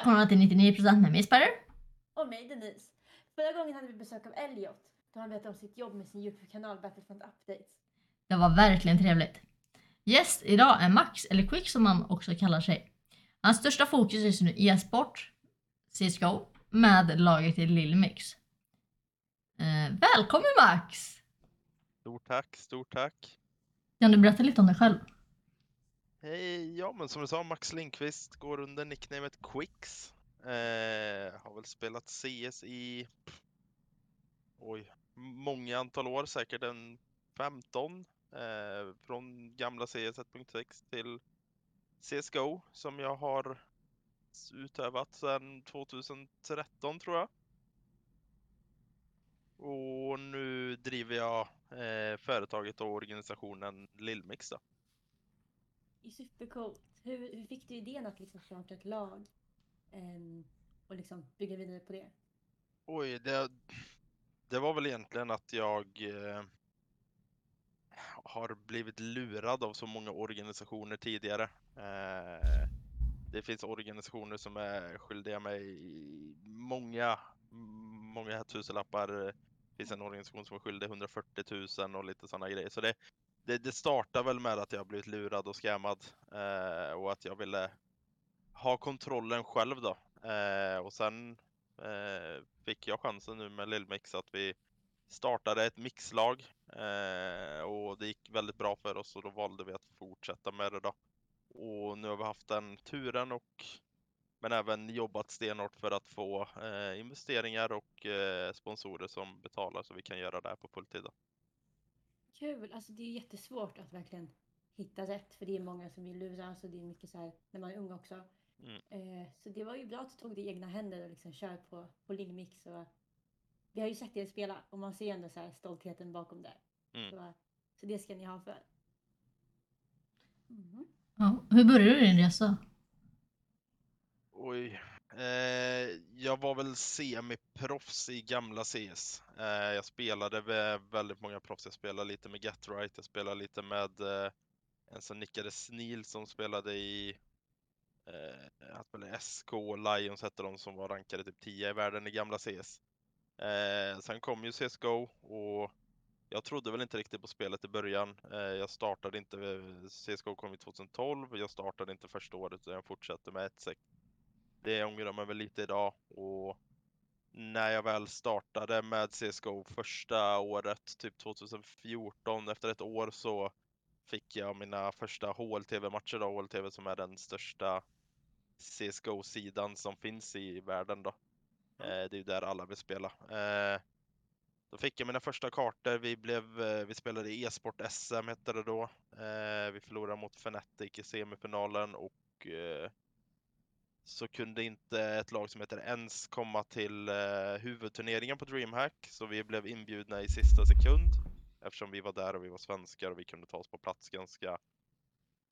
välkomna till 99% med mig Sparrer. Och mig Denise. Förra gången hade vi besök av Elliot då han berättade om sitt jobb med sin Youtube-kanal Battlefront Updates. Det var verkligen trevligt. Gäst idag är Max, eller Quick som han också kallar sig. Hans största fokus är just nu e-sport, CSGO, med laget i Lilmix. Eh, välkommen Max! Stort tack, stort tack. Kan du berätta lite om dig själv? Hej, ja men som du sa, Max Lindqvist går under nicknamet Quicks. Eh, har väl spelat CS i oj, många antal år, säkert en 15. Eh, från gamla CS 1.6 till CSGO som jag har utövat sedan 2013 tror jag. Och nu driver jag eh, företaget och organisationen Lillmix då. Är supercoolt. Hur, hur fick du idén att liksom starta ett lag um, och liksom bygga vidare på det? Oj, det, det var väl egentligen att jag eh, har blivit lurad av så många organisationer tidigare. Eh, det finns organisationer som är skyldiga mig många, många tusenlappar. Det finns en organisation som är skyldig 140 000 och lite sådana grejer. Så det, det, det startade väl med att jag blivit lurad och scammad eh, och att jag ville ha kontrollen själv då. Eh, och sen eh, fick jag chansen nu med Lillmix att vi startade ett mixlag eh, och det gick väldigt bra för oss och då valde vi att fortsätta med det då. Och nu har vi haft den turen och men även jobbat stenhårt för att få eh, investeringar och eh, sponsorer som betalar så vi kan göra det här på fulltid. Kul! Alltså det är jättesvårt att verkligen hitta rätt för det är många som vill lura så det är mycket så här när man är ung också. Mm. Eh, så det var ju bra att du tog det i egna händer och liksom kör på, på Lingmix och vi har ju sett er spela och man ser ändå så här stoltheten bakom det. Mm. Så, så det ska ni ha för. Mm. Ja, hur började din resa? Oj. Jag var väl semiproffs i gamla CS. Eh, jag spelade med väldigt många proffs. Jag spelade lite med Getright, jag spelade lite med eh, en som nickade Snil som spelade i eh, han spelade SK Lions hette de som var rankade typ 10 i världen i gamla CS. Eh, sen kom ju CSGO och jag trodde väl inte riktigt på spelet i början. Eh, jag startade inte, eh, CSGO kom i 2012, jag startade inte första året utan jag fortsatte med 1 det ångrar man väl lite idag och när jag väl startade med CSGO första året, typ 2014, efter ett år så fick jag mina första HLTV-matcher då, HLTV som är den största CSGO-sidan som finns i världen då. Eh, det är ju där alla vill spela. Eh, då fick jag mina första kartor, vi, blev, eh, vi spelade e-sport SM hette det då. Vi förlorade mot Fnatic i semifinalen och så kunde inte ett lag som heter ENS komma till eh, huvudturneringen på DreamHack, så vi blev inbjudna i sista sekund eftersom vi var där och vi var svenskar och vi kunde ta oss på plats ganska,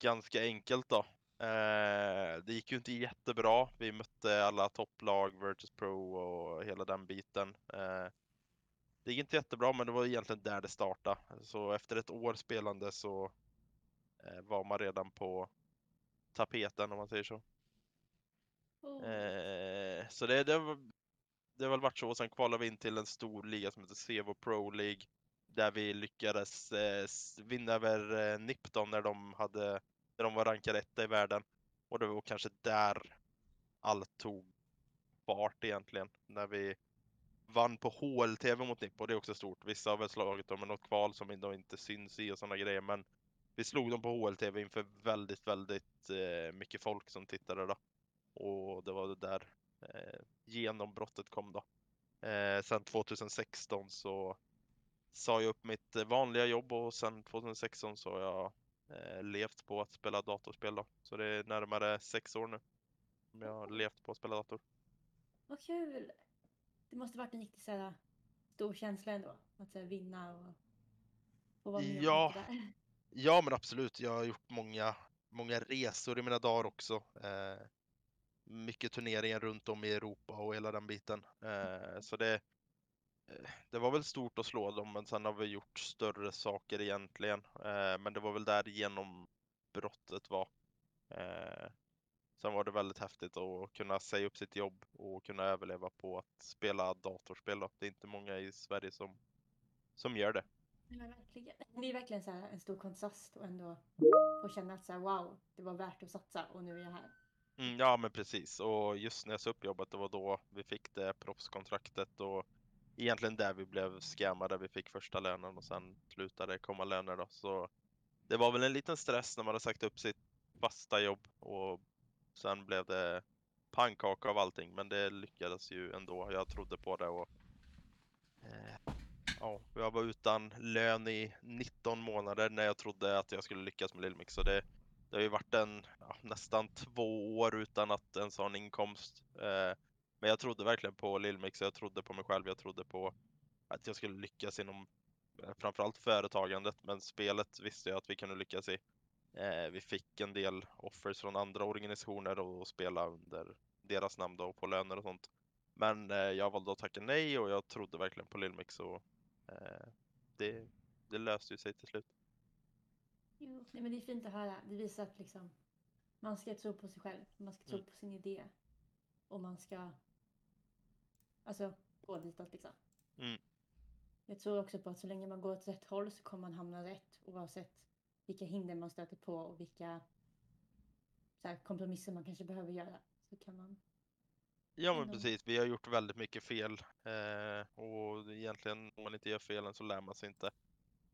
ganska enkelt då. Eh, det gick ju inte jättebra. Vi mötte alla topplag, Virtus Pro och hela den biten. Eh, det gick inte jättebra, men det var egentligen där det startade. Så efter ett år spelande så eh, var man redan på tapeten om man säger så. Oh. Eh, så det, det, det har väl varit så. Och sen kvalade vi in till en stor liga som heter Sevo Pro League. Där vi lyckades eh, vinna över eh, Nipton när de, hade, när de var rankade etta i världen. Och det var kanske där allt tog fart egentligen. När vi vann på HLTV mot Nippo. Det är också stort. Vissa har väl slagit dem i något kval som de inte syns i och sådana grejer. Men vi slog dem på HLTV inför väldigt, väldigt eh, mycket folk som tittade då. Och det var det där eh, genombrottet kom då. Eh, sen 2016 så sa jag upp mitt vanliga jobb och sen 2016 så har jag eh, levt på att spela datorspel då. Så det är närmare sex år nu som jag har levt på att spela dator. Vad kul! Det måste varit en riktigt så stor känsla ändå. Att så här, vinna och få vara med om Ja. allt det där. Ja men absolut, jag har gjort många, många resor i mina dagar också. Eh, mycket turneringar runt om i Europa och hela den biten. Eh, så det, eh, det var väl stort att slå dem, men sen har vi gjort större saker egentligen. Eh, men det var väl där genombrottet var. Eh, Sen var det väldigt häftigt att kunna säga upp sitt jobb och kunna överleva på att spela datorspel. Då. Det är inte många i Sverige som, som gör det. Ja, verkligen. Det är verkligen så här en stor kontrast och ändå få känna att så här, wow, det var värt att satsa och nu är jag här. Mm, ja men precis och just när jag sa upp jobbet det var då vi fick det proffskontraktet och egentligen där vi blev scammade. Vi fick första lönen och sen slutade det komma löner då. Så det var väl en liten stress när man hade sagt upp sitt fasta jobb och sen blev det pannkaka av allting. Men det lyckades ju ändå. Jag trodde på det och eh, ja, jag var utan lön i 19 månader när jag trodde att jag skulle lyckas med Lillmix. Så det, det har ju varit en ja, nästan två år utan att ens ha en inkomst. Eh, men jag trodde verkligen på Lillmix, jag trodde på mig själv, jag trodde på att jag skulle lyckas inom eh, framförallt företagandet, men spelet visste jag att vi kunde lyckas i. Eh, vi fick en del offers från andra organisationer och spela under deras namn då, på löner och sånt. Men eh, jag valde att tacka nej och jag trodde verkligen på Lillmix och eh, det, det löste ju sig till slut. Jo, nej, men det är fint att höra. Det visar att liksom, man ska tro på sig själv, man ska tro Mm. på sin idé. Och man ska alltså, gå ditåt liksom. Mm. Jag tror också på att så länge man går åt rätt håll så kommer man hamna rätt oavsett vilka hinder man stöter på och vilka så här, kompromisser man kanske behöver göra. Så kan man... Ja men precis, vi har gjort väldigt mycket fel eh, och egentligen om man inte gör felen så lär man sig inte.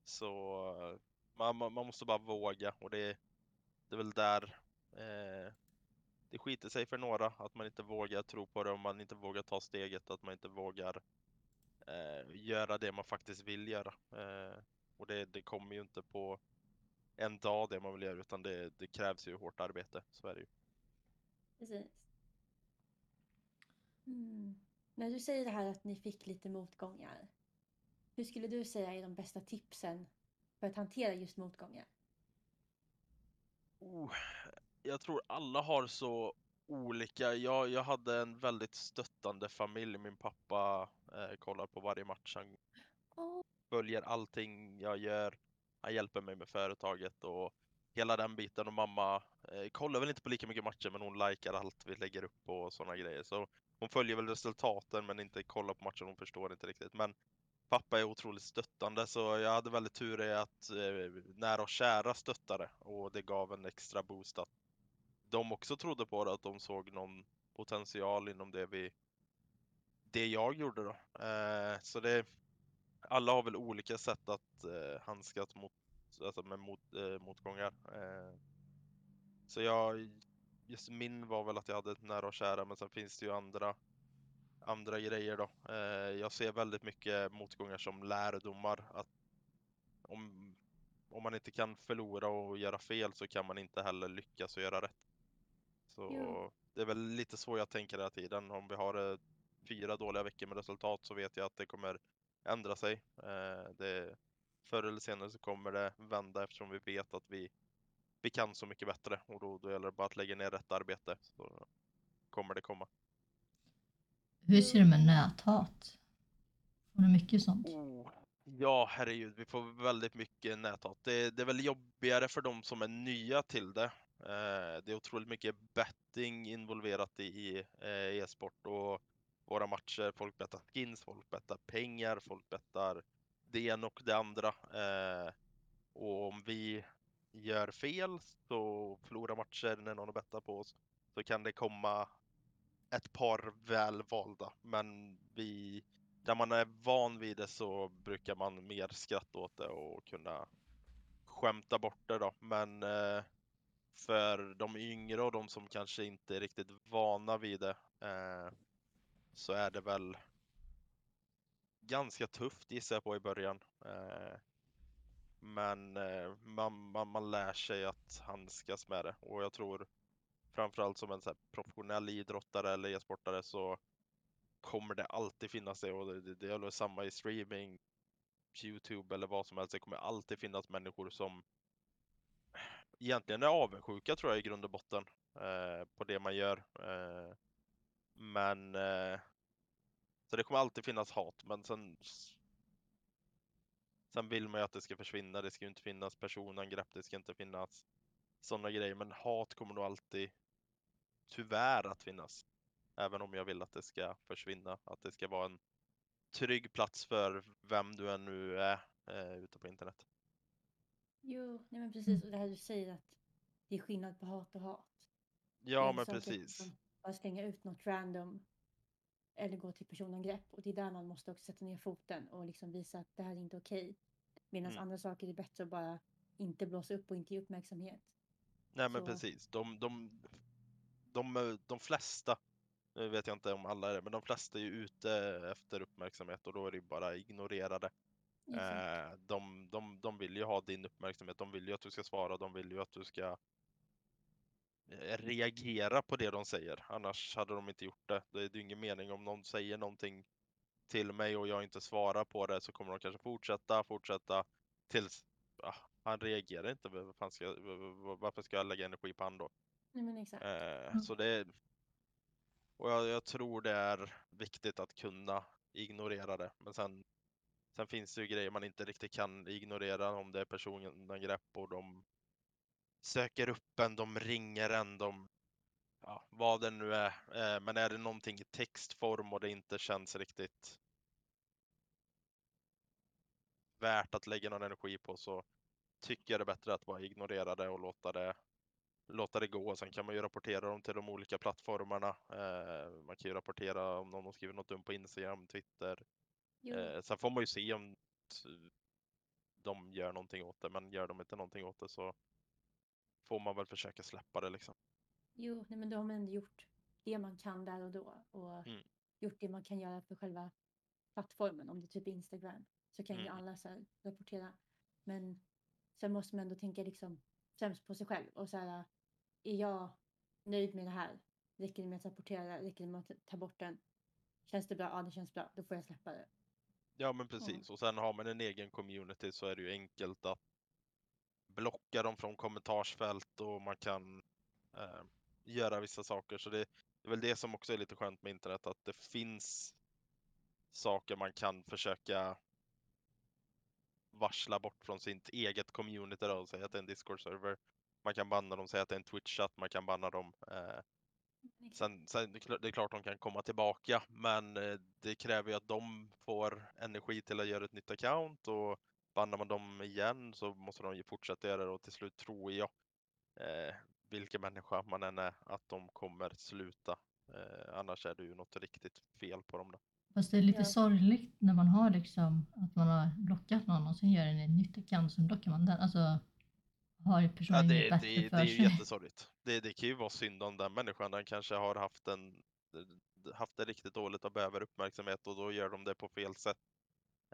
Så man, man man måste bara våga och det, det är väl där eh, det skiter sig för några, att man inte vågar tro på det och man inte vågar ta steget, att man inte vågar eh, göra det man faktiskt vill göra. Eh, och det, det kommer ju inte på en dag det man vill göra utan det, det krävs ju hårt arbete, så är det ju. Precis. Mm. När du säger det här att ni fick lite motgångar. Hur skulle du säga är de bästa tipsen för att hantera just motgångar? Oh, jag tror alla har så olika. Jag, jag hade en väldigt stöttande familj. Min pappa eh, kollar på varje match. Han Åh. följer allting jag gör. Han hjälper mig med företaget och hela den biten. Och mamma eh, kollar väl inte på lika mycket matcher men hon likar allt vi lägger upp och sådana grejer. Så hon följer väl resultaten men inte kollar på matchen. Hon förstår inte riktigt. Men pappa är otroligt stöttande så jag hade väldigt tur i att eh, nära och kära stöttade och det gav en extra boost att de också trodde på det, att de såg någon potential inom det vi det jag gjorde då. Eh, så det alla har väl olika sätt att eh, handskas mot, alltså med mot, eh, motgångar. Eh, så jag, just min var väl att jag hade ett nära och kära men sen finns det ju andra andra grejer då. Eh, jag ser väldigt mycket motgångar som lärdomar. Att om, om man inte kan förlora och göra fel så kan man inte heller lyckas och göra rätt. Så Jo. det är väl lite så jag tänker hela tiden. Om vi har eh, fyra dåliga veckor med resultat så vet jag att det kommer ändra sig. Eh, det, förr eller senare så kommer det vända eftersom vi vet att vi, vi kan så mycket bättre och då, då gäller det bara att lägga ner rätt arbete. Så kommer det komma. Hur ser du med näthat? Får du mycket sånt? Oh. Ja, herregud, vi får väldigt mycket näthat. Det, det är väl jobbigare för de som är nya till det. Eh, det är otroligt mycket betting involverat i, eh, e-sport och våra matcher. Folk bettar skins, folk bettar pengar, folk bettar det ena och det andra. Eh, och om vi gör fel så förlorar matcher när någon bettar på oss så kan det komma ett par väl valda. Men vi där man är van vid det så brukar man mer skratta åt det och kunna skämta bort det då. Men eh, för de yngre och de som kanske inte är riktigt vana vid det eh, så är det väl ganska tufft gissar jag på i början. Eh, men eh, man, man, man lär sig att handskas med det och jag tror framförallt som en så här professionell idrottare eller e-sportare så kommer det alltid finnas det och det, det, är samma i streaming, Youtube eller vad som helst. Det kommer alltid finnas människor som egentligen är avundsjuka tror jag i grund och botten eh, på det man gör. Eh, men eh, så det kommer alltid finnas hat men sen Sen vill man ju att det ska försvinna. Det ska ju inte finnas personangrepp. Det ska inte finnas sådana grejer. Men hat kommer nog alltid tyvärr att finnas. Även om jag vill att det ska försvinna, att det ska vara en trygg plats för vem du än nu är eh, ute på internet. Jo, nej men precis. Och det här du säger att det är skillnad på hat och hat. Ja, en men att precis. Bara slänga ut något random eller gå till personangrepp. Och det är där man måste också sätta ner foten och liksom visa att det här är inte okej. Medan Mm. andra saker är bättre att bara inte blåsa upp och inte ge uppmärksamhet. Nej, men Så- precis. De, de, de, eh, de flesta, nu vet jag inte om alla är det, men de flesta är ju ute efter uppmärksamhet och då är det ju bara ignorera det. Exakt. Eh, de, de, de vill ju ha din uppmärksamhet, de vill ju att du ska svara, de vill ju att du ska eh, reagera på det de säger. Annars hade de inte gjort det. Det är ju ingen mening om någon säger någonting till mig och jag inte svarar på det så kommer de kanske fortsätta, fortsätta tills ah, han reagerar inte. Ska, varför ska jag lägga energi på han då? Nej men exakt. Eh, så det är, och jag, jag tror det är viktigt att kunna ignorera det. Men sen, sen finns det ju grejer man inte riktigt kan ignorera om det är personangrepp och de söker upp en, de ringer en, de ja, vad det nu är. Eh, men är det någonting i textform och det inte känns riktigt värt att lägga någon energi på så tycker jag det är bättre att bara ignorera det och låta det låta det gå. Sen kan man ju rapportera dem till de olika plattformarna. Eh, man kan ju rapportera om någon har skrivit något dumt på Instagram, Twitter. Eh, sen får man ju se om de gör någonting åt det, men gör de inte någonting åt det så får man väl försöka släppa det liksom. jo nej men då har man ändå gjort det man kan där och då. Och Mm. gjort det man kan göra för själva plattformen. Om det är typ Instagram. Så kan ju Mm. alla så här rapportera. Men sen måste man ändå tänka liksom främst på sig själv. Och så här, är jag nöjd med det här? Räcker det med att rapportera? Räcker det med att ta bort den? Känns det bra? Ja, det känns bra. Då får jag släppa det. Ja men precis, och sen har man en egen community så är det ju enkelt att blocka dem från kommentarsfält och man kan eh, göra vissa saker. Så det, det är väl det som också är lite skönt med internet, att det finns saker man kan försöka varsla bort från sitt eget community då, och säga att det är en Discord-server. Man kan banna dem, säga att det är en Twitch-chatt, man kan banna dem. Eh, Sen, sen det är klart- de kan komma tillbaka, men eh, det kräver ju att de får energi till att göra ett nytt account och bannar man dem igen så måste de ju fortsätta göra det och till slut tror jag, eh, vilken människa man än är, att de kommer sluta. Eh, annars är det ju något riktigt fel på dem. Då. Fast det är lite Ja. sorgligt när man har liksom att man har blockat någon och sen gör ett nytt account så blockar man den. Alltså har ju Ja, personen det, bättre det, det för är ju sig. jättesorgligt. Det, det kan ju vara synd om den människan. Den kanske har haft, en, haft det riktigt dåligt och behöver uppmärksamhet och då gör de det på fel sätt.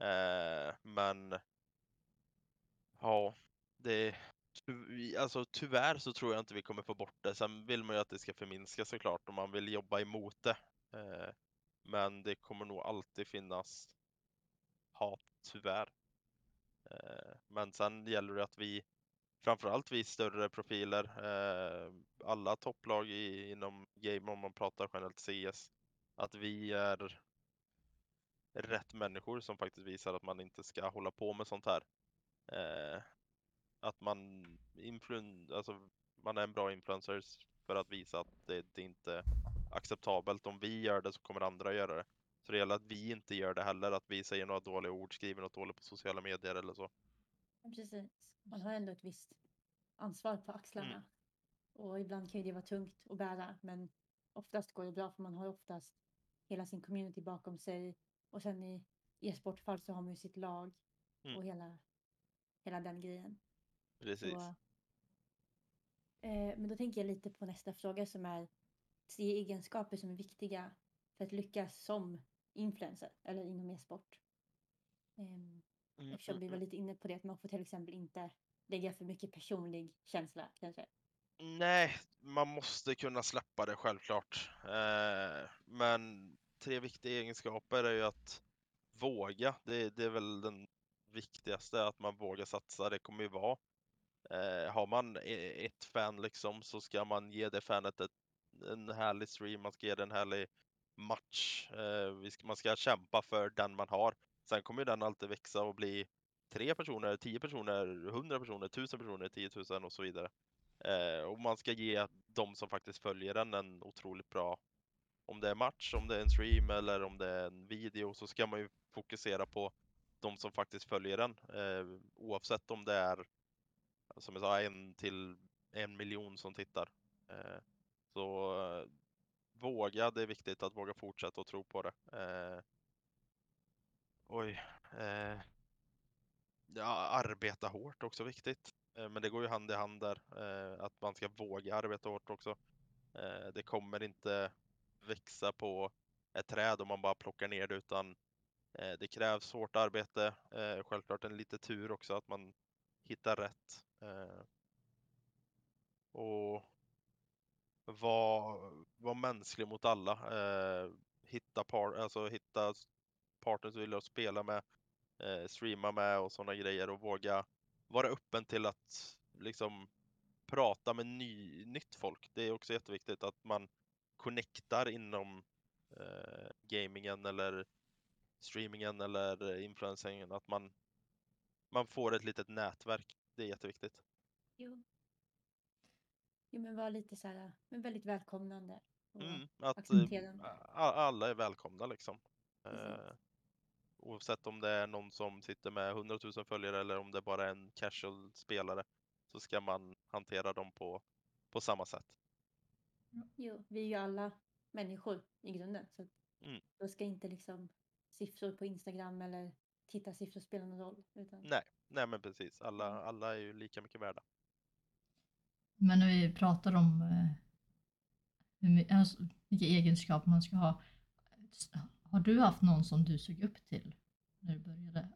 Eh, men ja, det, alltså, tyvärr så tror jag inte vi kommer få bort det. Sen vill man ju att det ska förminska såklart och man vill jobba emot det. Eh, men det kommer nog alltid finnas hat, tyvärr. Eh, men sen gäller det att vi framförallt vi större profiler, eh, alla topplag i, inom game om man pratar generellt CS, att vi är rätt människor som faktiskt visar att man inte ska hålla på med sånt här. Eh, att man, influen, alltså, man är en bra influencer för att visa att det, det inte är acceptabelt. Om vi gör det så kommer andra göra det. Så det gäller att vi inte gör det heller, att vi säger några dåliga ord, skriver något dåligt på sociala medier eller så. Precis. Man har ändå ett visst ansvar på axlarna. Mm. Och ibland kan ju det vara tungt att bära. Men oftast går det bra för man har oftast hela sin community bakom sig. Och sen i e-sportfall så har man ju sitt lag Mm. och hela, hela den grejen. Precis. Så, eh, men då tänker jag lite på nästa fråga som är tre egenskaper som är viktiga för att lyckas som influencer eller inom e-sport. Ehm, Mm, Eftersom vi var lite inne på det att man får till exempel inte lägga för mycket personlig känsla kanske. Nej, man måste kunna släppa det självklart. Eh, men tre viktiga egenskaper är ju att våga. Det, det är väl den viktigaste, att man vågar satsa. Det kommer ju vara. Eh, har man e- ett fan liksom så ska man ge det fanet ett, en härlig stream, man ska ge det en härlig match. Eh, man ska kämpa för den man har. Sen kommer ju den alltid växa och bli tre personer, tio personer, hundra personer, tusen personer, tiotusen och så vidare. Eh, och man ska ge de som faktiskt följer den en otroligt bra, om det är match, om det är en stream eller om det är en video, så ska man ju fokusera på de som faktiskt följer den. Eh, oavsett om det är, som jag sa, en till en miljon som tittar. Eh, så eh, våga, det är viktigt att våga fortsätta och tro på det. Eh, Oj. Eh, ja, arbeta hårt också viktigt. Eh, men det går ju hand i hand där, eh, att man ska våga arbeta hårt också. Eh, det kommer inte växa på ett träd om man bara plockar ner det utan eh, det krävs hårt arbete, eh, självklart en lite tur också att man hittar rätt. Eh, och vara var mänsklig mot alla. Eh, hitta, par, alltså hitta partners du vill att spela med, eh, streama med och sådana grejer och våga vara öppen till att liksom prata med ny, nytt folk. Det är också jätteviktigt att man connectar inom eh, gamingen eller streamingen eller influencingen. Att man, man får ett litet nätverk. Det är jätteviktigt. Jo. Jo, men var lite så här, men väldigt välkomnande. Mm, att eh, alla är välkomna liksom. Precis. Oavsett om det är någon som sitter med 100 000 följare eller om det bara är en casual spelare så ska man hantera dem på, på samma sätt. Jo, vi är ju alla människor i grunden. Så Mm. då ska inte liksom siffror på Instagram eller titta siffror spela någon roll. Utan, Nej, nej men precis. Alla, Mm. alla är ju lika mycket värda. Men när vi pratar om eh, hur, alltså, vilka egenskaper man ska ha. Har du haft någon som du såg upp till när du började?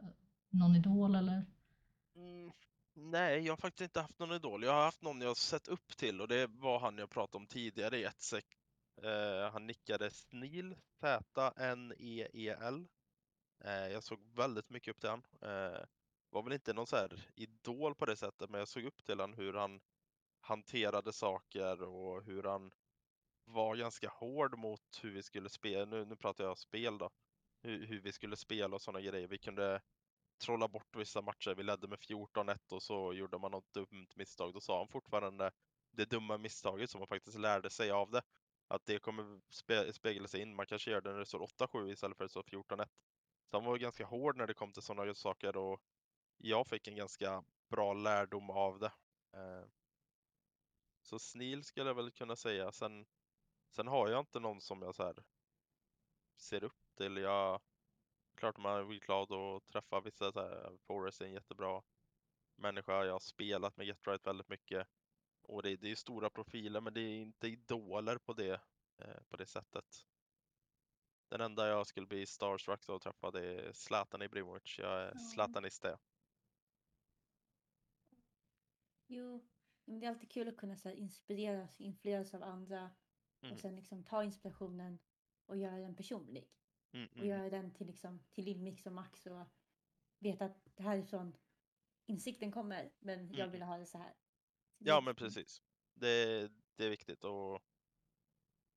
Någon idol eller? Mm, nej, jag har faktiskt inte haft någon idol. Jag har haft någon jag sett upp till och det var han jag pratade om tidigare i ett sek. Uh, han nickade Snil, Z-N-E-E-L. Uh, eh, jag såg väldigt mycket upp till han. Uh, var väl inte någon så här idol på det sättet, men jag såg upp till han hur han hanterade saker och hur han var ganska hård mot hur vi skulle spela. Nu, nu pratar jag spel då. Hur, hur vi skulle spela och sådana grejer. Vi kunde trolla bort vissa matcher. Vi ledde med 14-1 och så gjorde man något dumt misstag. Då sa han fortfarande det dumma misstaget som man faktiskt lärde sig av det. Att det kommer spe, spegla sig in. Man kanske gör det när det står 8-7 istället för att det står 14-1. Så han var ganska hård när det kom till sådana saker och jag fick en ganska bra lärdom av det. Eh. Så snil skulle jag väl kunna säga. Sen, sen har jag inte någon som jag så här ser upp till. Jag, klart man blir glad att träffa vissa. Så här, Forrest är en jättebra människa. Jag har spelat med Get Right väldigt mycket. Och det, det är stora profiler men det är inte idoler på det, eh, på det sättet. Den enda jag skulle bli starstruck av att träffa det är Zlatan Ibrahimovic. Jag är. Zlatanist det. Jo, men det är alltid kul att kunna så här, inspireras, influeras av andra Mm. och sen liksom ta inspirationen och göra den personlig. Mm, Och mm. göra den till, liksom, till din mix och max och veta att det här är från insikten kommer men jag Mm. vill ha det så här. Det Ja men precis. Det, det är viktigt och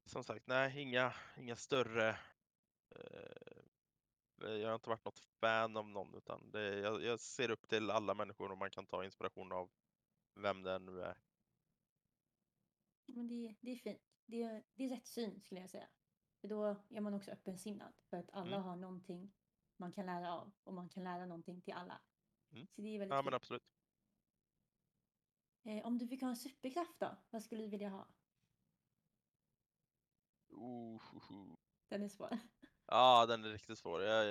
som sagt, nej inga, inga större eh, jag har inte varit något fan av någon utan det, jag, jag ser upp till alla människor och man kan ta inspiration av vem det nu är. Men det, det är fint. Det är, det är rätt syn skulle jag säga. För då är man också öppensinnad. För att alla Mm. har någonting man kan lära av. Och man kan lära någonting till alla. Mm. Så det är väldigt Ja men fint. absolut. Eh, om du fick ha en superkraft då? Vad skulle du vilja ha? Uh, uh, uh. Den är svår. Ja, den är riktigt svår. Jag,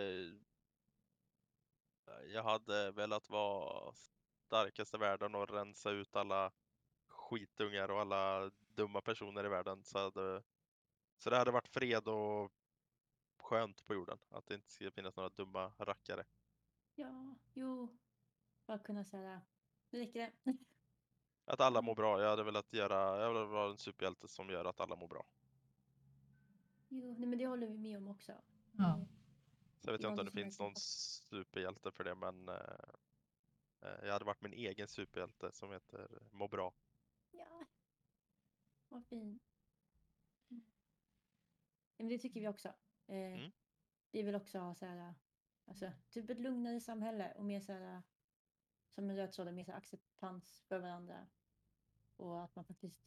jag hade velat vara starkast i världen och rensa ut alla skitungar och alla dumma personer i världen. Så, hade, så det hade varit fred och skönt på jorden. Att det inte ska finnas några dumma rackare. Ja, jo. Bara kunna säga, nu räcker det. Att alla mår bra. Jag hade velat göra, jag vill vara en superhjälte som gör att alla mår bra. Jo, nej, men det håller vi med om också. Ja. Eh, Så jag vet var inte om det finns någon superhjälte för det men eh, eh, jag hade varit min egen superhjälte som heter Må bra. Ja. Vad fint. Mm. Ja, men det tycker vi också. Eh, Mm. Vi vill också ha så här, alltså, typ ett lugnare samhälle och mer så här, som en röd tråd, mer så här acceptans för varandra. Och att man faktiskt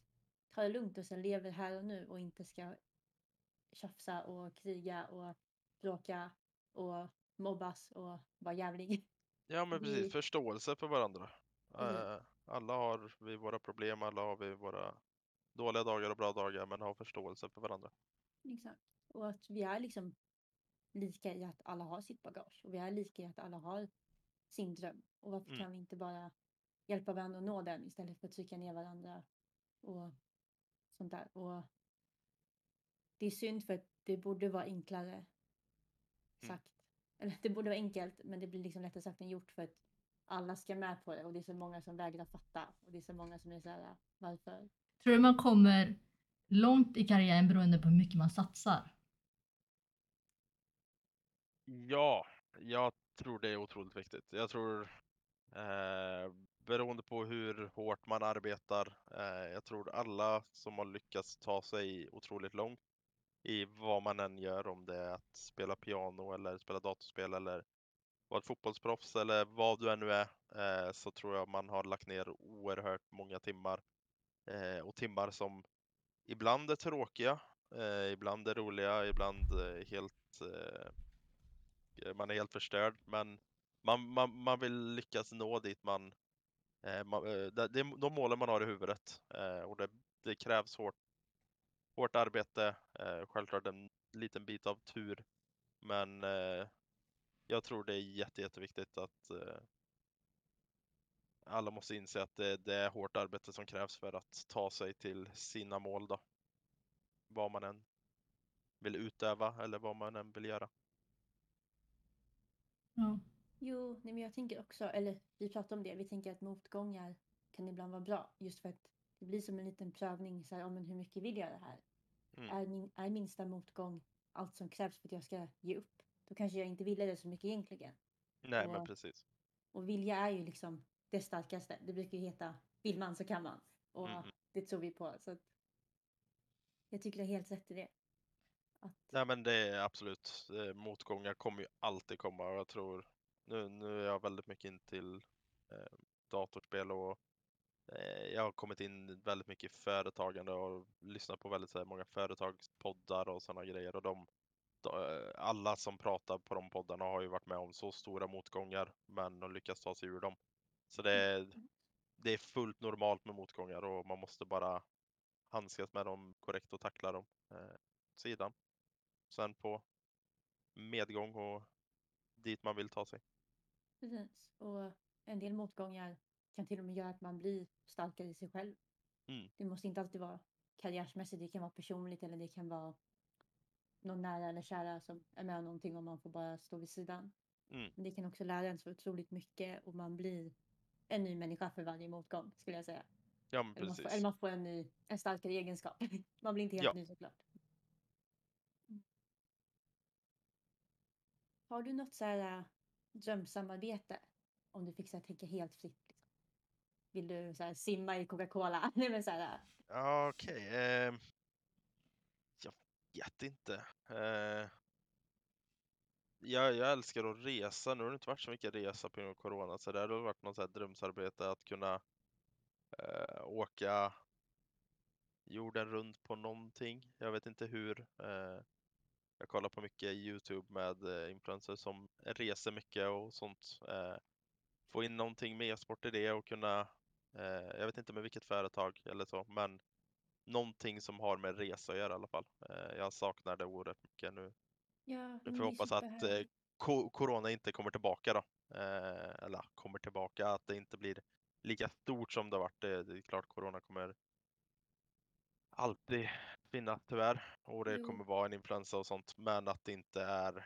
tar det lugnt och sen lever här och nu och inte ska tjafsa och kriga och bråka och mobbas och vara jävlig. Ja men Vi- precis, förståelse för varandra. Eh, alla har vi våra problem, alla har vi våra dåliga dagar och bra dagar, men ha förståelse för varandra. Exakt. Och att vi är liksom lika i att alla har sitt bagage och vi är lika i att alla har sin dröm. Och varför Mm. kan vi inte bara hjälpa varandra att nå den istället för att trycka ner varandra och sånt där. Och det är synd för att det borde vara enklare sagt. Eller det borde vara enkelt men det blir liksom lättare sagt än gjort för att alla ska med på det och det är så många som vägrar fatta och det är så många som är så här varför? Tror du man kommer långt i karriären beroende på hur mycket man satsar? Ja, jag tror det är otroligt viktigt. Jag tror eh, beroende på hur hårt man arbetar, eh, jag tror alla som har lyckats ta sig otroligt långt i vad man än gör, om det är att spela piano eller spela datorspel eller vara ett fotbollsproffs eller vad du än nu är, eh, så tror jag man har lagt ner oerhört många timmar. Eh, och timmar som ibland är tråkiga, eh, ibland är roliga, ibland eh, helt eh, man är helt förstörd, men man, man, man vill lyckas nå dit man, eh, man eh, det, det är de målen man har i huvudet eh, och det, det krävs hårt, hårt arbete, eh, självklart en liten bit av tur, men eh, jag tror det är jätte, jätteviktigt att eh, alla måste inse att det, det är hårt arbete som krävs för att ta sig till sina mål då. Vad man än vill utöva eller vad man än vill göra. Ja. Jo, nej, men jag tänker också, eller vi pratar om det, vi tänker att motgångar kan ibland vara bra just för att det blir som en liten prövning så här, om hur mycket vill jag det här? Mm. Är, min, är minsta motgång allt som krävs för att jag ska ge upp? Då kanske jag inte ville det så mycket egentligen. Nej, men Och- precis. Och vilja är ju liksom det starkaste. Det brukar ju heta vill man så kan man. Och Mm, mm. det tror vi på. Så jag tycker det är helt rätt i det. Att, Nej men det är absolut, motgångar kommer ju alltid komma och jag tror, nu, nu är jag väldigt mycket in till eh, datorspel och eh, jag har kommit in väldigt mycket i företagande och lyssnat på väldigt här, många företagspoddar och sådana grejer och de, de, alla som pratar på de poddarna har ju varit med om så stora motgångar men har lyckats ta sig ur dem. Så det är, det är fullt normalt med motgångar och man måste bara handskas med dem korrekt och tackla dem eh, sidan. Sen på medgång och dit man vill ta sig. precis. Och en del motgångar kan till och med göra att man blir starkare i sig själv. Mm. Det måste inte alltid vara karriärsmässigt. Det kan vara personligt eller det kan vara någon nära eller kära som är med om någonting och man får bara stå vid sidan. Mm. Men det kan också lära en så otroligt mycket och man blir en ny människa för varje motgång skulle jag säga. Ja men Eller man, får, precis. eller man får en, ny, en starkare egenskap. Man blir inte helt Ja. ny såklart. Har du något så här äh, drömsamarbete? Om du fick så här, tänka helt fritt. Liksom. Vill du så här, simma i Coca-Cola? Nej men så här, äh, Ja, Okej. ehm, jag vet inte. Eh, jag, jag älskar att resa. Nu har det inte varit så mycket resa på grund av corona så det hade varit något så här drömsarbete att kunna eh, åka jorden runt på någonting. Jag vet inte hur. Eh, jag kollar på mycket Youtube med eh, influencers som reser mycket och sånt. Eh, få in någonting med e-sport i det och kunna, eh, jag vet inte med vilket företag eller så, men någonting som har med resa att göra i alla fall. Eh, jag saknar det oerhört mycket nu ja, Nu får vi hoppas att eh, corona inte kommer tillbaka då. Eh, eller kommer tillbaka, att det inte blir lika stort som det har varit. Det, det är klart corona kommer alltid finnas tyvärr och det Jo. kommer vara en influensa och sånt, men att det inte är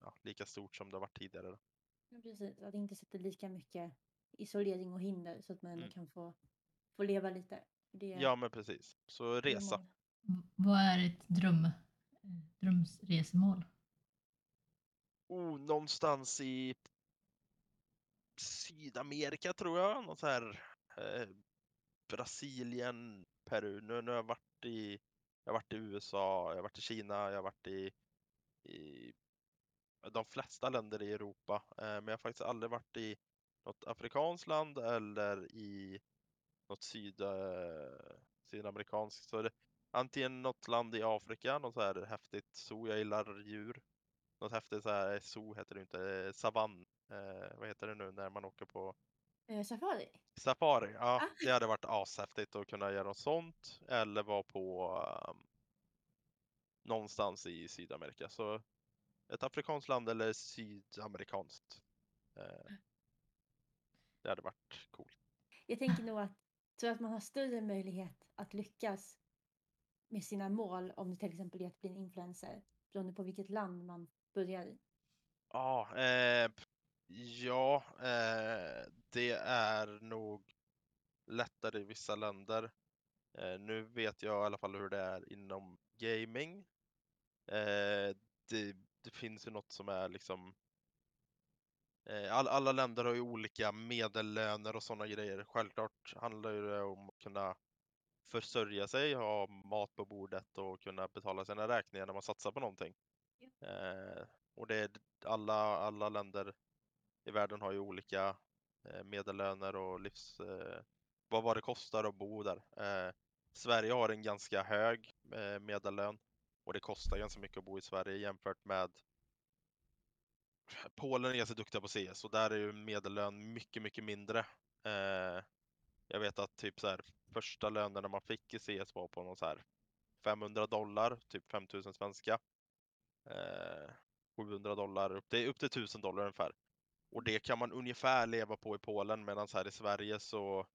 ja, lika stort som det har varit tidigare. Då. Ja, precis, att det inte sätter lika mycket isolering och hinder så att man Mm. kan få, få leva lite. Det Ja, men precis. Så resa. Vad är ett dröm, eh, Mm. drömsresemål? Oh, någonstans i Sydamerika tror jag. Något så här eh, Brasilien, Peru. Nu, nu har jag varit i, jag har varit i USA, jag har varit i Kina, jag har varit i, i de flesta länder i Europa. Eh, men jag har faktiskt aldrig varit i något afrikanskt land eller i något syd, eh, sydamerikanskt. Så det, antingen något land i Afrika, något så här häftigt zoo, jag gillar djur. Något häftigt så här, zoo heter det inte, eh, savann, eh, vad heter det nu när man åker på Eh, safari? Safari, ja Ah. det hade varit ashäftigt att kunna göra något sånt eller vara på um, någonstans i Sydamerika. Så ett afrikanskt land eller sydamerikanskt. Eh, det hade varit coolt. Jag tänker nog att, tror att man har större möjlighet att lyckas med sina mål om det till exempel är att bli en influencer beroende på vilket land man börjar i. Ja, eh, ja eh, det är nog lättare i vissa länder. Eh, nu vet jag i alla fall hur det är inom gaming. Eh, det, det finns ju något som är liksom eh, all, alla länder har ju olika medellöner och sådana grejer. Självklart handlar det om att kunna försörja sig, ha mat på bordet och kunna betala sina räkningar när man satsar på någonting. Eh, och det är alla, alla länder i världen har ju olika eh, medellöner och livs... Eh, vad, vad det kostar att bo där. Eh, Sverige har en ganska hög eh, medellön och det kostar ganska mycket att bo i Sverige jämfört med Polen är ganska duktiga på CS och där är ju medellön mycket, mycket mindre. Eh, jag vet att typ så här, första lönerna man fick i CS var på någon så här 500 dollar, typ 5000 svenska. Eh, 700 dollar, upp till, upp till 1000 dollar ungefär. Och det kan man ungefär leva på i Polen medan här i Sverige så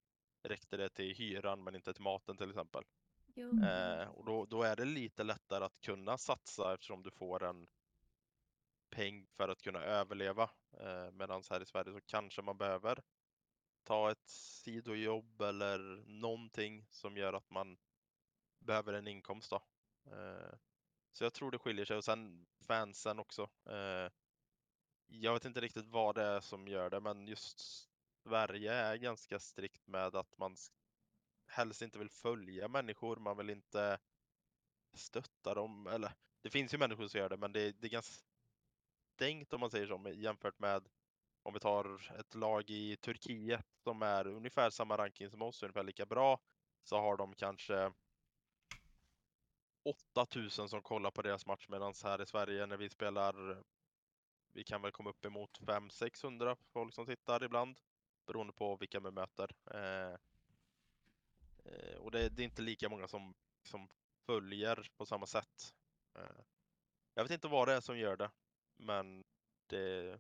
räckte det till hyran men inte till maten till exempel. Eh, och då, då är det lite lättare att kunna satsa eftersom du får en peng för att kunna överleva. Eh, Medan här i Sverige så kanske man behöver ta ett sidojobb eller någonting som gör att man behöver en inkomst då. Eh, så jag tror det skiljer sig och sen fansen också. Eh, jag vet inte riktigt vad det är som gör det men just Sverige är ganska strikt med att man helst inte vill följa människor, man vill inte stötta dem. Eller det finns ju människor som gör det men det, det är ganska stängt om man säger så jämfört med om vi tar ett lag i Turkiet som är ungefär samma ranking som oss, ungefär lika bra, så har de kanske 8000 som kollar på deras match medan här i Sverige när vi spelar, vi kan väl komma upp emot 500-600 folk som tittar ibland beroende på vilka vi möter. Eh, eh, och det, det är inte lika många som, som följer på samma sätt. Eh, jag vet inte vad det är som gör det, men det,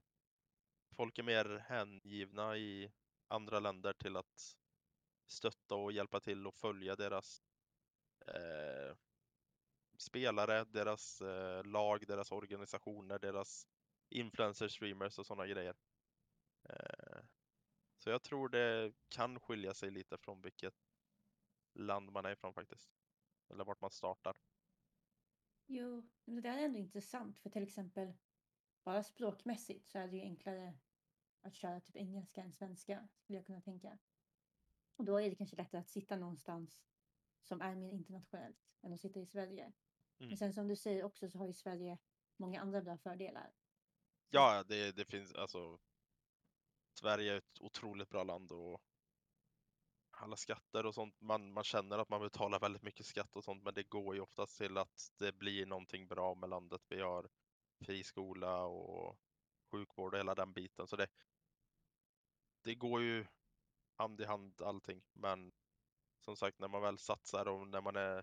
folk är mer hängivna i andra länder till att stötta och hjälpa till och följa deras eh, spelare, deras eh, lag, deras organisationer, deras influencers, streamers och sådana grejer. Eh, så jag tror det kan skilja sig lite från vilket land man är ifrån faktiskt. Eller vart man startar. Jo, men det där är ändå intressant för till exempel bara språkmässigt så är det ju enklare att köra typ engelska än svenska skulle jag kunna tänka. Och då är det kanske lättare att sitta någonstans som är mer internationellt än att sitta i Sverige. Mm. Men sen som du säger också så har ju Sverige många andra bra fördelar. Ja, det, det finns alltså. Sverige är ett otroligt bra land och alla skatter och sånt. Man, man känner att man betalar väldigt mycket skatt och sånt, men det går ju oftast till att det blir någonting bra med landet. Vi har fri skola och sjukvård och hela den biten. Så det, det går ju hand i hand allting. Men som sagt, när man väl satsar och när man är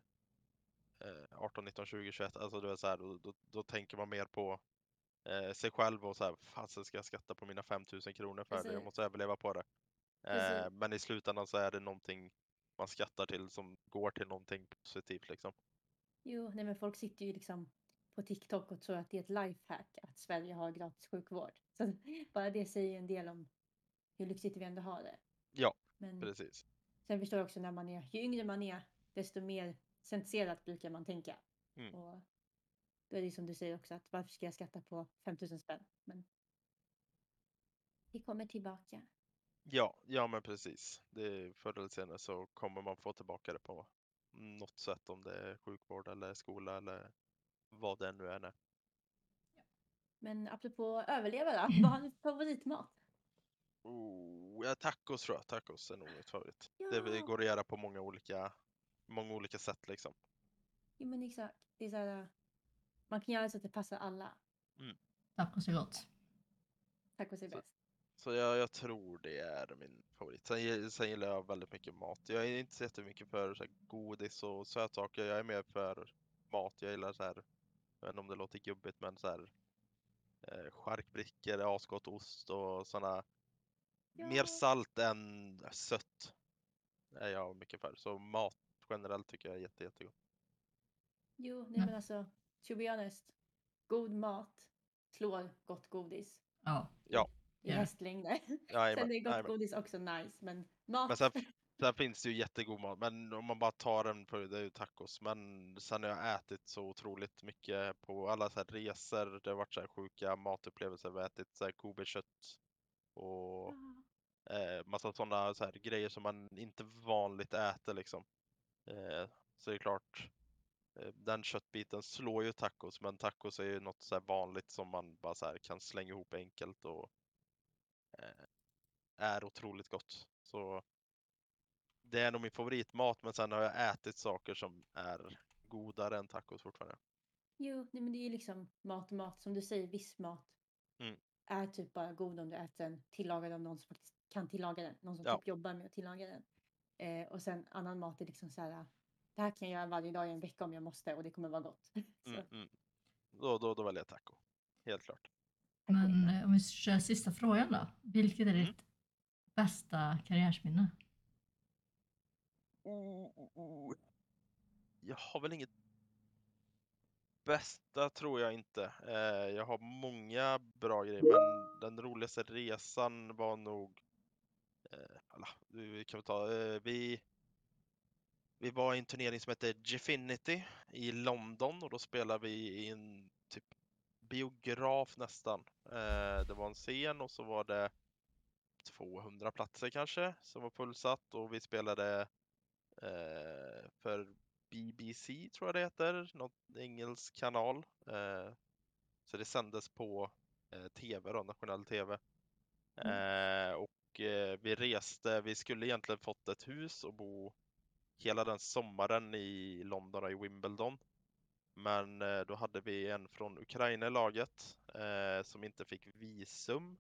eh, 18, 19, 20, 21, alltså du är så här, då, då, då tänker man mer på eh, sig själv och så här, fasen ska jag skatta på mina 5000 kronor för det? Jag måste överleva på det. Eh, men i slutändan så är det någonting man skattar till som går till någonting positivt liksom. Jo, nej men folk sitter ju liksom på TikTok och tror att det är ett lifehack att Sverige har gratis sjukvård. Så bara det säger en del om hur lyxigt vi ändå har det. Ja, Men precis. sen förstår jag också när man är, ju yngre man är, desto mer senserat brukar man tänka. Mm. Och då är det som du säger också att varför ska jag skatta på 5000 spänn? Men vi kommer tillbaka. Ja, ja men precis. Det, förr eller senare så kommer man få tillbaka det på något sätt om det är sjukvård eller skola eller vad det nu än är. Men apropå överleva då, vad har du favoritmat? Oh, ja, tacos tror jag. Tacos är nog mitt favorit. Det Ja. går att göra på många olika, många olika sätt liksom. Jo men exakt. Det är så här, man kan göra så att det passar alla. Tacos är gott. Tacos är Så- bäst. Så jag, jag tror det är min favorit. Sen, sen gillar jag väldigt mycket mat. Jag är inte så jättemycket för så här, godis och sötsaker. Jag är mer för mat. Jag gillar så här, jag vet inte om det låter gubbigt men så här eh, charkbrickor, asgott ost och sådana. Mer Ja. salt än sött är jag mycket för. Så mat generellt tycker jag är jätte, jättegott. Jo, nej Mm. men alltså, to be honest. God mat slår gott godis Ja. Ja. i Ja. hästlängder. Jajamän, Sen är gott jajamän. godis också nice, men mat. Men sen, sen finns det ju jättegod mat, men om man bara tar en på det är ju tacos. Men sen har jag ätit så otroligt mycket på alla så här resor. Det har varit så här sjuka matupplevelser. Vi har ätit så här Kobe-kött och eh, massa sådana så här grejer som man inte vanligt äter liksom. Eh, så det är klart, eh, den köttbiten slår ju tacos, men tacos är ju något så vanligt som man bara så här kan slänga ihop enkelt och eh, är otroligt gott. Så det är nog min favoritmat, men sen har jag ätit saker som är godare än tacos fortfarande. Jo, nej men det är ju liksom mat och mat. Som du säger, viss mat Mm. Är typ bara god om du äter den tillagad av någon som faktiskt kan tillaga den. Någon som Ja. typ jobbar med att tillaga den. Eh, och sen annan mat är liksom så här. Det här kan jag göra varje dag i en vecka om jag måste och det kommer vara gott. så, Mm, mm. Då, då, då väljer jag taco. Helt klart. Men eh, om vi kör sista frågan då. Vilket är Mm. ditt bästa karriärsminne? Oh, oh, oh. Jag har väl inget bästa tror jag inte. Eh, jag har många bra grejer, men den roligaste resan var nog... Eh, alla, vi kan ta... Eh, vi, vi var i en turnering som hette Gfinity i London och då spelade vi i en typ biograf nästan. Eh, det var en scen och så var det 200 platser kanske som var fullsatt och vi spelade eh, för BBC tror jag det heter, någon engelsk kanal. Eh, så det sändes på eh, TV då, nationell TV. Eh, och eh, vi reste, vi skulle egentligen fått ett hus och bo hela den sommaren i London och i Wimbledon. Men eh, då hade vi en från Ukraina i laget som inte fick visum.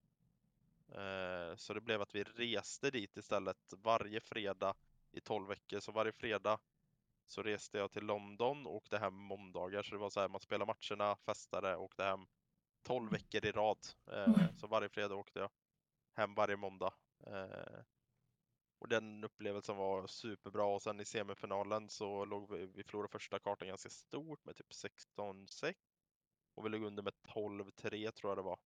Så det blev att vi reste dit istället varje fredag i 12 veckor. Så varje fredag så reste jag till London och åkte hem måndagar. Så det var så här, man spelade matcherna, festade, åkte hem 12 veckor i rad. Eh, så varje fredag åkte jag hem varje måndag. Eh, och den upplevelsen var superbra och sen i semifinalen så låg vi, vi förlorade första kartan ganska stort med typ 16-6. Och vi låg under med 12-3 tror jag det var.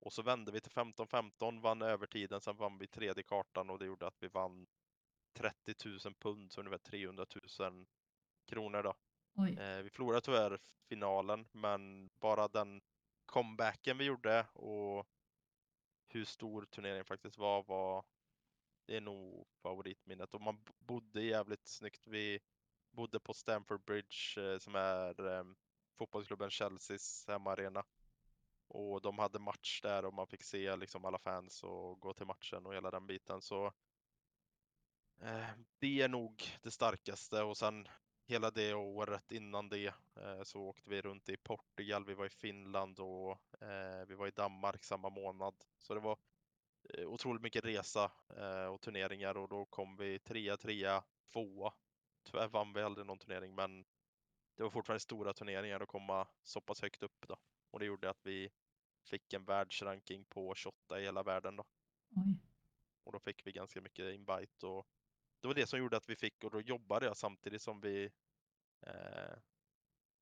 Och så vände vi till 15-15, vann övertiden, sen vann vi tredje kartan och det gjorde att vi vann 30 000 pund, så ungefär 300 000 kronor då. Eh, vi förlorade tyvärr finalen, men bara den comebacken vi gjorde och hur stor turneringen faktiskt var, var det är nog favoritminnet. Och man bodde jävligt snyggt. Vi bodde på Stamford Bridge eh, som är eh, fotbollsklubben Chelseas hemmaarena. Och de hade match där och man fick se liksom alla fans och gå till matchen och hela den biten. Så det är nog det starkaste och sen hela det året innan det eh, så åkte vi runt i Portugal, vi var i Finland och eh, vi var i Danmark samma månad. Så det var eh, otroligt mycket resa eh, och turneringar och då kom vi trea, trea, tvåa. Tyvärr vann vi aldrig någon turnering men det var fortfarande stora turneringar att komma så pass högt upp då. Och det gjorde att vi fick en världsranking på 28 i hela världen då. Oj. Och då fick vi ganska mycket invite och det var det som gjorde att vi fick och då jobbade jag samtidigt som vi eh,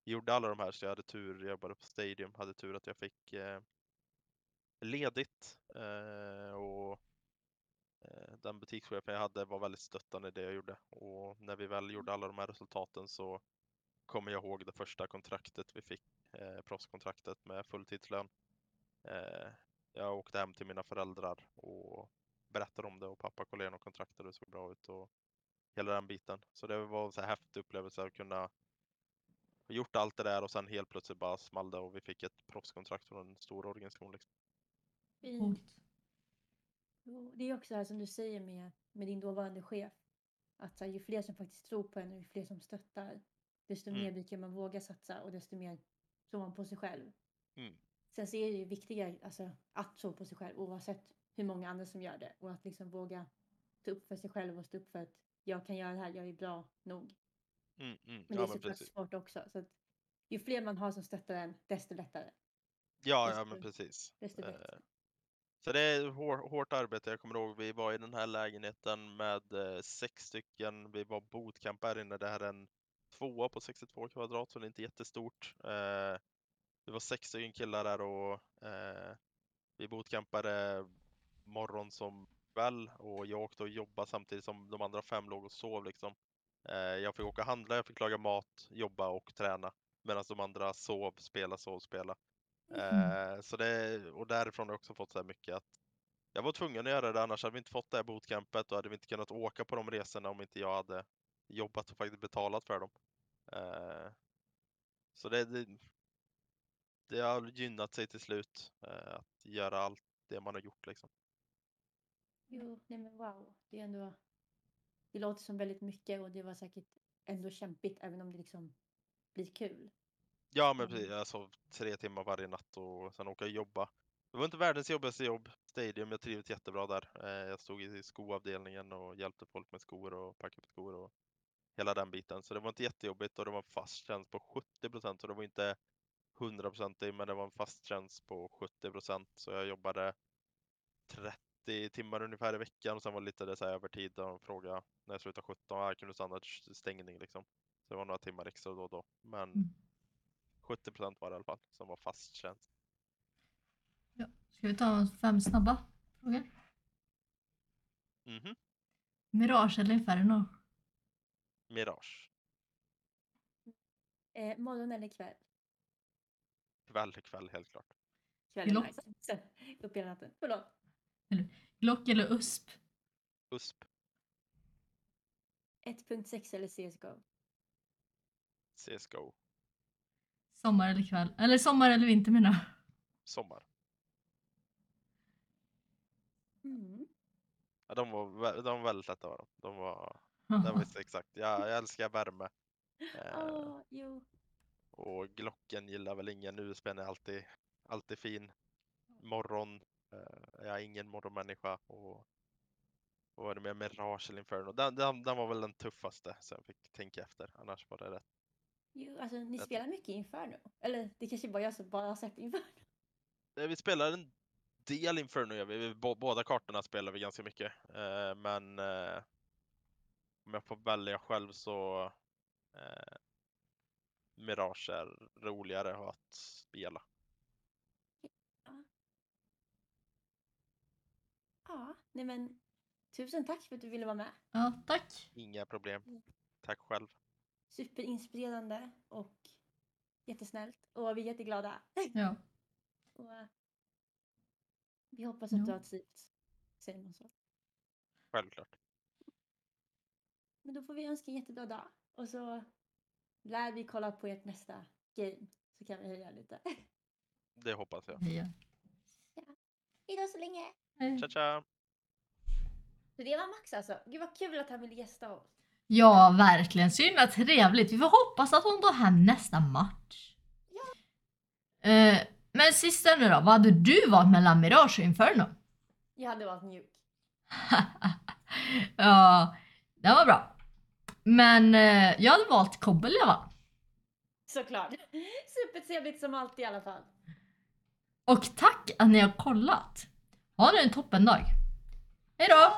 gjorde alla de här så jag hade tur, jag jobbade på Stadium, hade tur att jag fick eh, ledigt eh, och eh, den butikschefen jag hade var väldigt stöttande i det jag gjorde och när vi väl gjorde alla de här resultaten så kommer jag ihåg det första kontraktet vi fick, eh, proffskontraktet med fulltidslön. Eh, jag åkte hem till mina föräldrar och berättade om det och pappa kollade igenom kontraktet och det såg bra ut och hela den biten. Så det var en så här häftig upplevelse att kunna ha gjort allt det där och sen helt plötsligt bara small det och vi fick ett proffskontrakt från en stor organisation. Liksom. Fint. Det är också det här som du säger med, med din dåvarande chef. Att så här, ju fler som faktiskt tror på en och ju fler som stöttar, desto Mm. mer brukar man våga satsa och desto mer tror man på sig själv. Mm. Sen så är det ju viktigare alltså, att tro på sig själv oavsett hur många andra som gör det. Och att liksom våga stå upp för sig själv och stå upp för att jag kan göra det här, jag är bra nog. Mm, mm. Men Ja, det är såklart svårt också. Så att ju fler man har som stöttar en, desto lättare. Ja, ja, desto- men precis. Desto Eh, bättre. Så det är hår, hårt arbete. Jag kommer ihåg vi var i den här lägenheten med eh, sex stycken. Vi var bootcamp här inne. Det här är en tvåa på 62 kvadrat så det är inte jättestort. Eh, vi var sex stycken killar där och eh, vi bootcampade morgon som kväll och jag åkte och jobbade samtidigt som de andra fem låg och sov liksom. Eh, jag fick åka och handla, jag fick laga mat, jobba och träna medan de andra sov, spela, sov, spela. Eh, så det, och därifrån har jag också fått så här mycket att jag var tvungen att göra det, annars hade vi inte fått det här bootcampet och hade vi inte kunnat åka på de resorna om inte jag hade jobbat och faktiskt betalat för dem. Eh, så det, det, det har gynnat sig till slut att göra allt det man har gjort liksom. Jo, nej men wow. Det är ändå... Det låter som väldigt mycket och det var säkert ändå kämpigt även om det liksom blir kul. Ja men Mm. precis, jag sov tre timmar varje natt och sen åka och jobba. Det var inte världens jobbigaste jobb, Stadium, jag trivdes jättebra där. Eh, Jag stod i skoavdelningen och hjälpte folk med skor och packade upp skor och hela den biten. Så det var inte jättejobbigt och det var en fast tjänst på 70% så det var inte 100% men det var en fast tjänst på 70% Så jag jobbade 30 timmar ungefär i veckan och sen var det lite det så här övertid. Där de frågade när jag slutade 17, här kunde du stanna stängning liksom. Så det var några timmar extra då och då. Men Mm. 70% var det i alla fall som var fast tjänst. Ska vi ta fem snabba frågor? Mhm. Mirage eller Inferno? Mirage. Eh, morgon eller kväll? Kväll, kväll helt klart. Kväll är nice. Upp hela natten. Förlåt. Glock eller USP? USP. 1.6 eller CSGO? CSGO. Sommar eller kväll? Eller sommar eller vinter menar jag. Sommar. Mm. Ja, de, var, de var väldigt lätta var de. De var, de visste exakt. Jag, jag älskar värme. Eh, Åh, jo. och Glocken gillar väl ingen. USBn är alltid, alltid fin. Morgon. Eh, jag är ingen morgonmänniska. Och vad var det med Mirage eller Inferno? Den, den, den var väl den tuffaste så jag fick tänka efter. Annars var det rätt. jo. Alltså ni Jag- spelar mycket Inferno? Eller det kanske bara jag som bara har sett Inferno? Eh, Vi spelar en del Inferno gör vi. vi. bå- Båda kartorna spelar vi ganska mycket. Eh, men om jag får välja själv så Mirage är roligare att spela. Ja, nej men tusen tack för att du ville vara med. Ja, tack. Inga problem. Tack själv. Superinspirerande och jättesnällt. Och vi är jätteglada. Ja. Och, eh, vi hoppas att Ja. du har trivts. Säger man så. Självklart. Men då får vi önska en jättebra dag. Och så lär vi kolla på ert nästa game. Så kan vi höja lite. Det hoppas jag. Heja. Hejdå så länge! Hej. Tja tja! Så det var Max alltså. Gud vad kul att han ville gästa oss. Ja, verkligen. Så himla trevligt. Vi får hoppas att hon tar hem nästa match. Eh, men sista nu då. Vad hade du valt mellan Mirage och Inferno? Jag hade varit mjuk. ja, det var bra. Men eh, jag hade valt Kobbel i alla fall. Såklart. Supertrevligt som alltid i alla fall. Och tack att ni har kollat. Ha nu en toppendag! Hej då!